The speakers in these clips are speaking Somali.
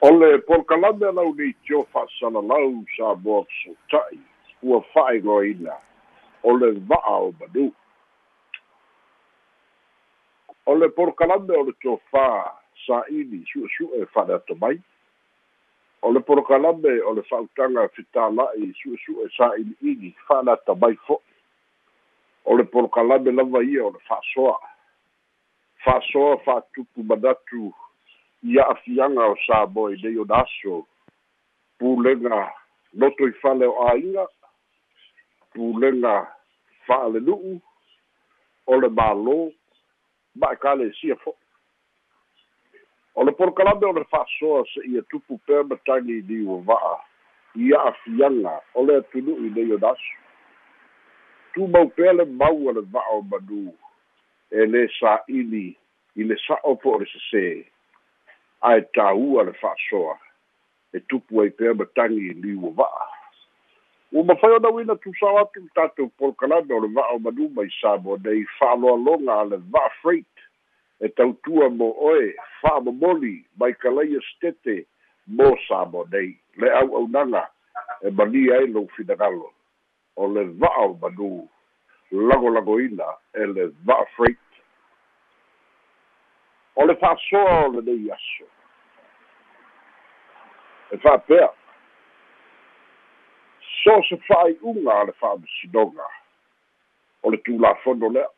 o le polokalame lau nei tio fa'asalalau sa moa fesoota'i ua o le va'a o manu o le polokalame o le tofā sa'ili su'esu'e fa'aleato mai o le polokalame o le fa'autaga fetāla'i su'esu'e sa'ili'ili fa'aleata mai fo'i o le polokalame lava ia o le fa'asoa fa'asoa fa'atupu manatu ia afiaga o sa mo i nei o na aso pulega loto i fale o āiga pulega fa'alenu'u o le mālō ma e kalesia fo'i o le polokalame o le fa'asoa se'ia tupu pea matagi i liua va'a. Ia afiaga o le atunu'u i nei o na aso tumau pea le mau a le va'a o manu. E lē sa'ili i le sa'o po o le sesē ae tāua le fa'asoa e tupu ai pea matagi i liua va'a. Ua mafai ona uina tusao atu tatou polokalame o le va'a o manuma i sa mo nei fa'aloaloga a le va'a freight. E tautua mo oe fa'amomoli mai kalaia stete mo sa mo nei. Le au'aunaga e malia ai lou finagalo o le va'a o manu lagolagoina e le va'a freight o le fa'asoa o lenei aso e fa'apea so se fa'ai'uga a le fa'amasinoga o le tulafono lea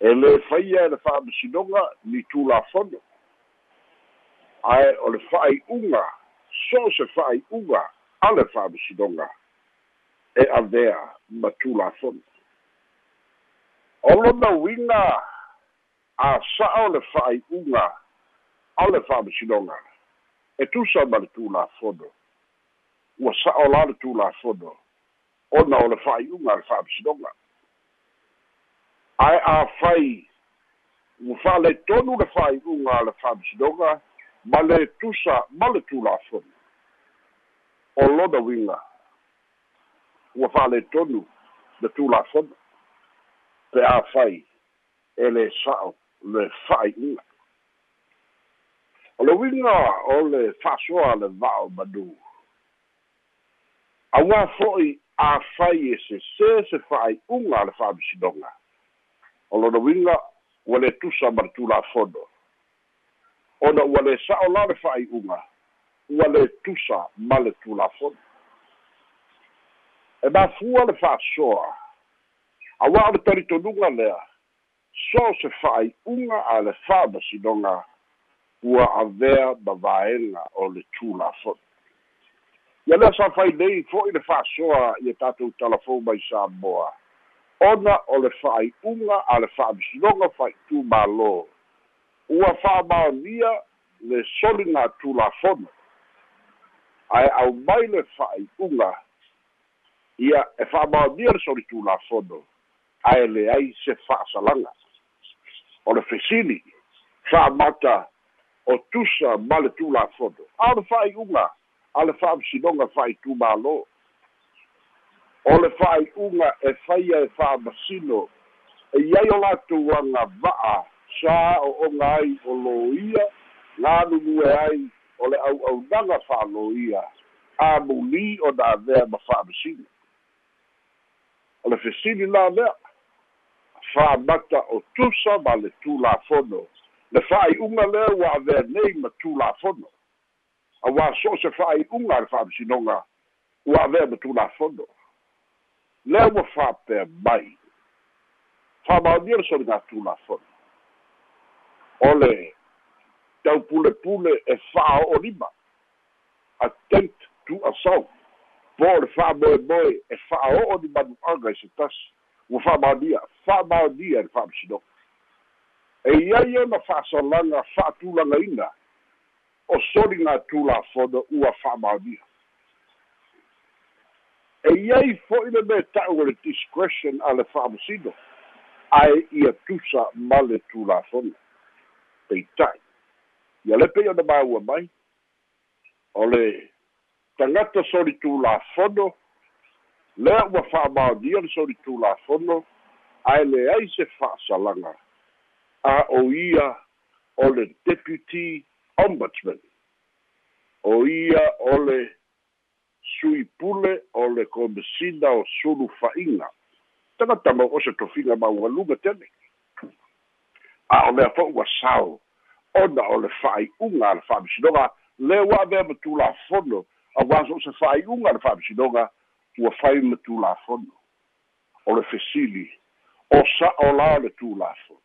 e lē faia e le fa'amasinoga ni tulafono ae o le fa'ai'uga so se fa'ai'uga a le fa'amasinoga e avea ma tulafono o lona uiga a sa'a o le fa'ai'uga a le fa'amasinoga e tusa ma le tulafono ua sa'a o la le tulafono ona o le fa'ai'uga a le fa'amasinoga ae afai ua fa'aleitonu le fa'ai'uga a le fa'amasinoga ma le tusa ma le tulafono o lona uiga ua fa'aleitonu le tulafono pe afai e le sa'o le fa'ai'uga o le uiga o le fa'asoa le va'o manu. Auā fo'i afai e sesē se fa'ai'uga a le fa'amasinoga o lona uiga ua le tusa ma le tulafono ona ua lē sa'o la le fa'ai'uga ua lē tusa ma le tulafono e mafua le fa'asoa auā o le talitonuga lea so se fa'ai'uga a le fa'amasinoga ua avea ma o le tulafono ia lea sa fai nei fo'i le fa'asoa ia tatou talafou mai samoa ona o le fa'ai'uga a le fa'amasinoga fa'ai'tū mālō ua fa'amaonia le soliga tulafono ae au mai le fa'ai'uga ia e fa'amaonia le soli tulafono ae leai se fa'asalaga o le fesili fa'amata o tusa ma le tulafono a o le fa'ai'uga a le fa'amasinoga fa'aitumālō o le fa'ai'uga e faia e fa'amasino e iai o latou aga va'a sa o'oga ai o lo ia galulue ai o le au'aunaga fa'aloia amuli ona avea ma fa'amasino o le fesili la lea fa'amata o tusa ma le tulafono le fa'ai'uga lea ua avea nei ma tulafono auā so se fa'ai'uga le fa'amasinoga ua avea ma tulafono lea ua fa'apea mai. Fa'amaonia le soliga tulafono o le taupulepule e fa'ao'olima attempt to assault po o le fa'amoemoe e fa'ao'o ni manu'aga i se tasi ua fa'amaonia i le fa'amasinoga e iai ona fa'asalaga fa'atulagaina o soliga tulafono ua fa'amaonia e iai fo'i le mea ta'u o le discretion a le fa'amasino ae ia tusa ma le tulafono peita'i ia le pei ona maua mai o le tagata soli tulafono lea ua fa'amaonia le soli tulafono ae leai se fa'asalaga a o ia o le deputy ombudsman. O ia o le sui pule o le komesina o sulu fa'iga tagata mau se tofiga maualuga tele a o lea fo'u ua sao ona o le fa'ai'uga a le fa'amisinoga le ua mea matulafono auā so o se fa'ai'uga a le fa'amisinoga ua fai matulafono o le fesili o sa'o la le tulafono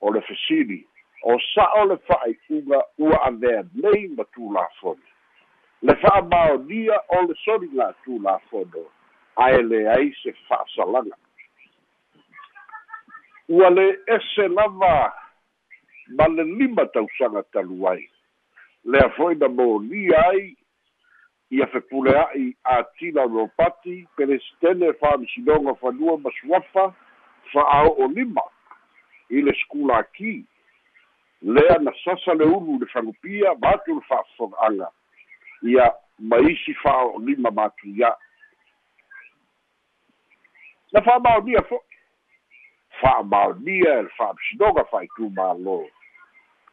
o le fesili o sa'o le fa'ai'uga ua avea nei ma tulafono le fa'amaonia o le soliga tulafono ae leai se fa'asalaga ua le ese lava ma le lima tausaga talu ai. Lea fo'i na molia ai ia fepulea'i atila ropati pelesitene fa'amisinoga fanua ma suafa fa'ao'o lima. I le skulaki lea na sasa le ulu le fagupia ma atu le fa'afoga'aga ia ma isi fa'ao'o lima matuia'i na fa'amaonia fo'i fa'amaonia e le fa'amisinoga fa'aitumālō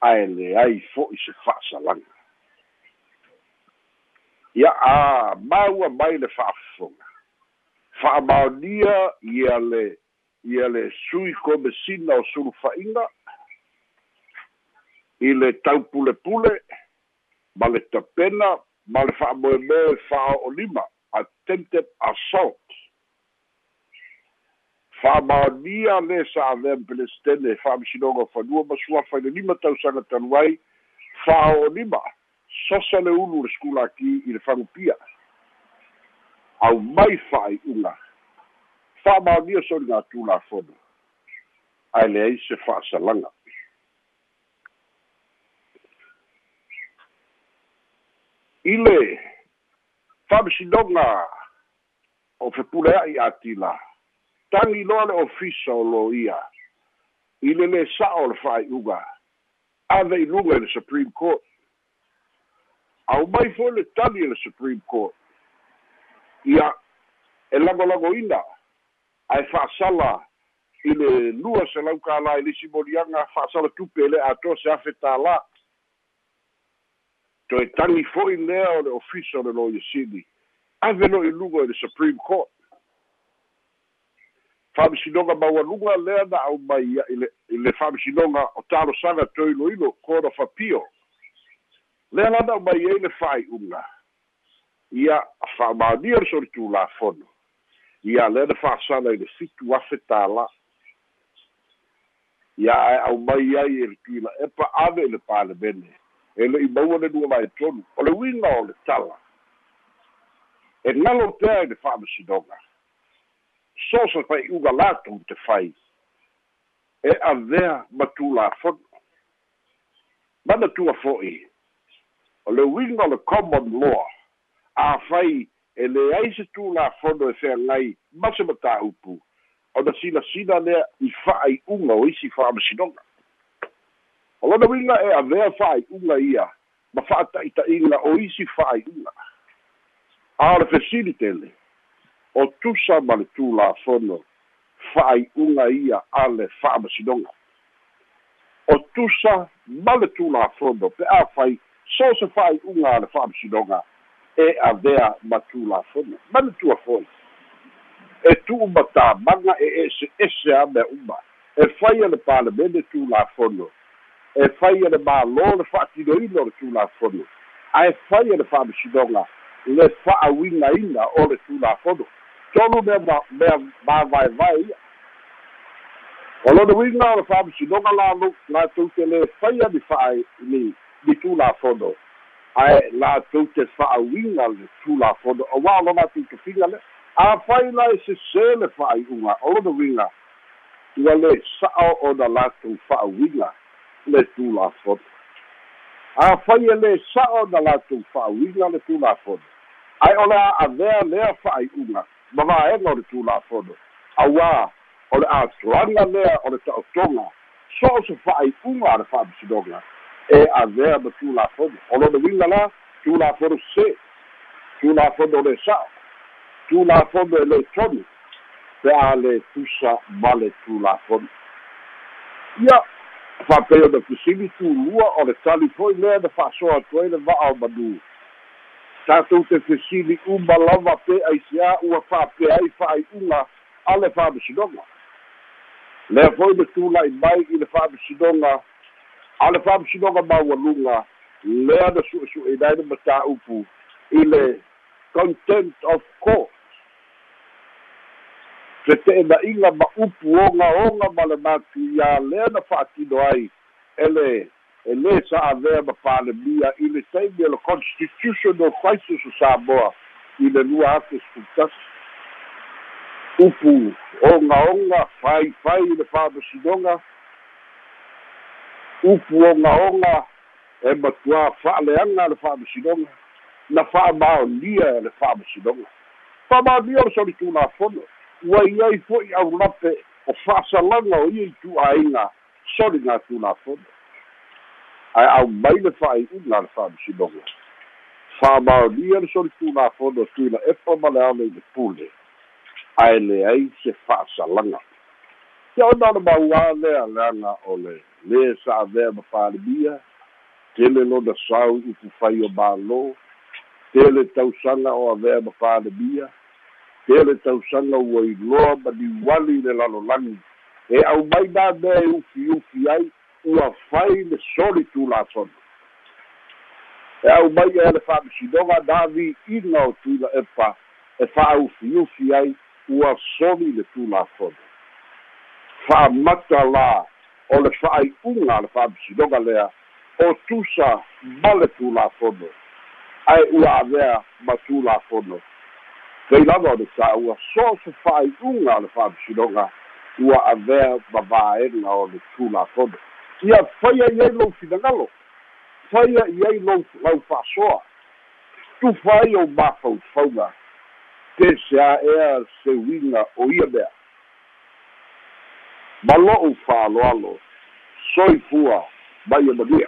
ae leai fo'i se fa'asalaga ia a maua mai le fa'afofoga fa'amaonia ia le ia le sui komesina o sulufa'iga i le taupulepule ma le tapena ma le fa'amoemoe fa'ao'olima attempted assault. Fa'amaonia le sa avea ma pelesitene fa'amisinoga fanua ma suafa i le lima tausaga talu ai fa'ao'olima sosa le ulu le skulaki i le fagupia au mai fa'ai'uga fa'amaonia soliga tulafono ae leai se fa'asalaga i le fa'amisinoga o fepulea'i atila tagi loa le ofisa o lo ia. I le lē sa'o le fa'ai'uga ave iluga i le supreme court au mai foi le tali e le supreme court. Ia e lagolagoina ae fa'asala i le lua se lau kālā i lisi moliaga fa'asala tupe e atoa se afe tālā toe tagi fo'i lea o le ofisa o le lo iasili ave lo i luga i le supreme court. Fa'amisinoga maualuga lea na au mai ia i le fa'amisinoga o talosaga toe iloilo court of appeal lea lana mai ai le fa'ai'uga ia fa'amaonia le solitulafono ia lea na fa'asala i le fitu afe tālā ia ae au mai ai e le tuila epa ave i le palemene e le'i maua le lua mai tonu. O le uiga o le tala. E galo pea i le fa'amasinoga so sa fai'uga latou te fai. E avea ma tulafono mana tua fo'i o le uiga o le common law afai e leai se tulafono e feagai ma se matāupu ona silasila lea i fa'ai'uga o isi fa'amasinoga o lona uiga e avea fa'ai'uga ia ma fa'ata'ita'iga o isi fa'ai'uga a o le fesilitele o tusa ma le tulafono fa'ai'uga ia a le fa'amasinoga o tusa ma le tulafono pe a fai so se fa'ai'uga a le fa'amasinoga e avea ma tulafono ma le tua foi e tu'u matāmaga e ese ese a mea uma e faia le palemene tulafono e faia le mālō le fa'atinoina o le tulafono ae faia le fa'amasinoga le fa'auigaina o le tulafono tolu mea mea mavaevae ia o lona uiga o le fa'amasinoga lalu latou te lē faia ni fa'ai ni tulafono ae latou te fa'auiga le tulafono auā lona atu tofiga le afai la e sesē le fa'ai'uga o lona uiga ua lē sa'o ona latou fa'auiga le tulafono afai e lē sa'o na latou fa'auiga le tulafono ae o le a'avea lea fa'ai'uga ma vaega o le tulafono auā o le atoaga lea o le ta'otoga so o se fa'ai'uga a le fa'amasinoga e avea ma tulafono o lona uiga la tulafono sesē tulafono o le sa'o tulafono e pe a le tusa ma le tulafono ia fa'apei ona kusili tulua o le tali foi lea na fa'asoa atu ai le va'a o tatou te fesili uma lava pe aisiā ua fa'apea ai fa'ai'uga a le fa'amasinoga lea foi le tula'i mai i le fa'amasinoga a le fa'amasinoga maualuga lea na su'esu'einai na matā'upu i le content of court te te'ena'iga ma upu ogaoga ma le matuiā lea na fa'atino ai ele e lē sa'avea ma palemia i le taimi e le constitutional crisis o samoa i le lua ake sefulutasi upu ogaoga faifai i le fa'amasinoga upu ogaoga e matuā fa'aleaga le fa'amasinoga na fa'amaonia e le fa'amasinoga fa'amaonia o le solitulafono ua i ai fo'i aulape o fa'asalaga o ia i tu'āiga soli gatulafono ae au mai le fa'ai'uga le fa'amasinoga fa'amaonia le solitulafono tuila epa ma le ale i le pule. Ae leai se fa'asalaga ia ona ona mauā lea leaga o le lē sa'avea ma palemia tele lona sau upu fai o mālō tele tausaga o avea ma palemia tele tausaga ua iloa ma niuali i le lalolagi e au mai na mea e ufi ufi ai ua fai le soli tulafono e au mai ea le fa'amasinoga na vi'ina o tuila epa e fa'aufiufi ai ua soli le tulafono fa'amata la o le fa'ai'uga a le fa'amasinoga lea o tusa ma le tulafono ae ua avea ma tulafono pei lava o le tāua so se fa'ai'uga o le fa'amasinoga ua avea ma vaega o le tulafono ia faia i ai lou finagalo faia i ai lou lau fa'asoa tufa ai ou mafaufauga peseā ea seuiga o ia mea ma lo'u fa'aloalo soifua mai e manuia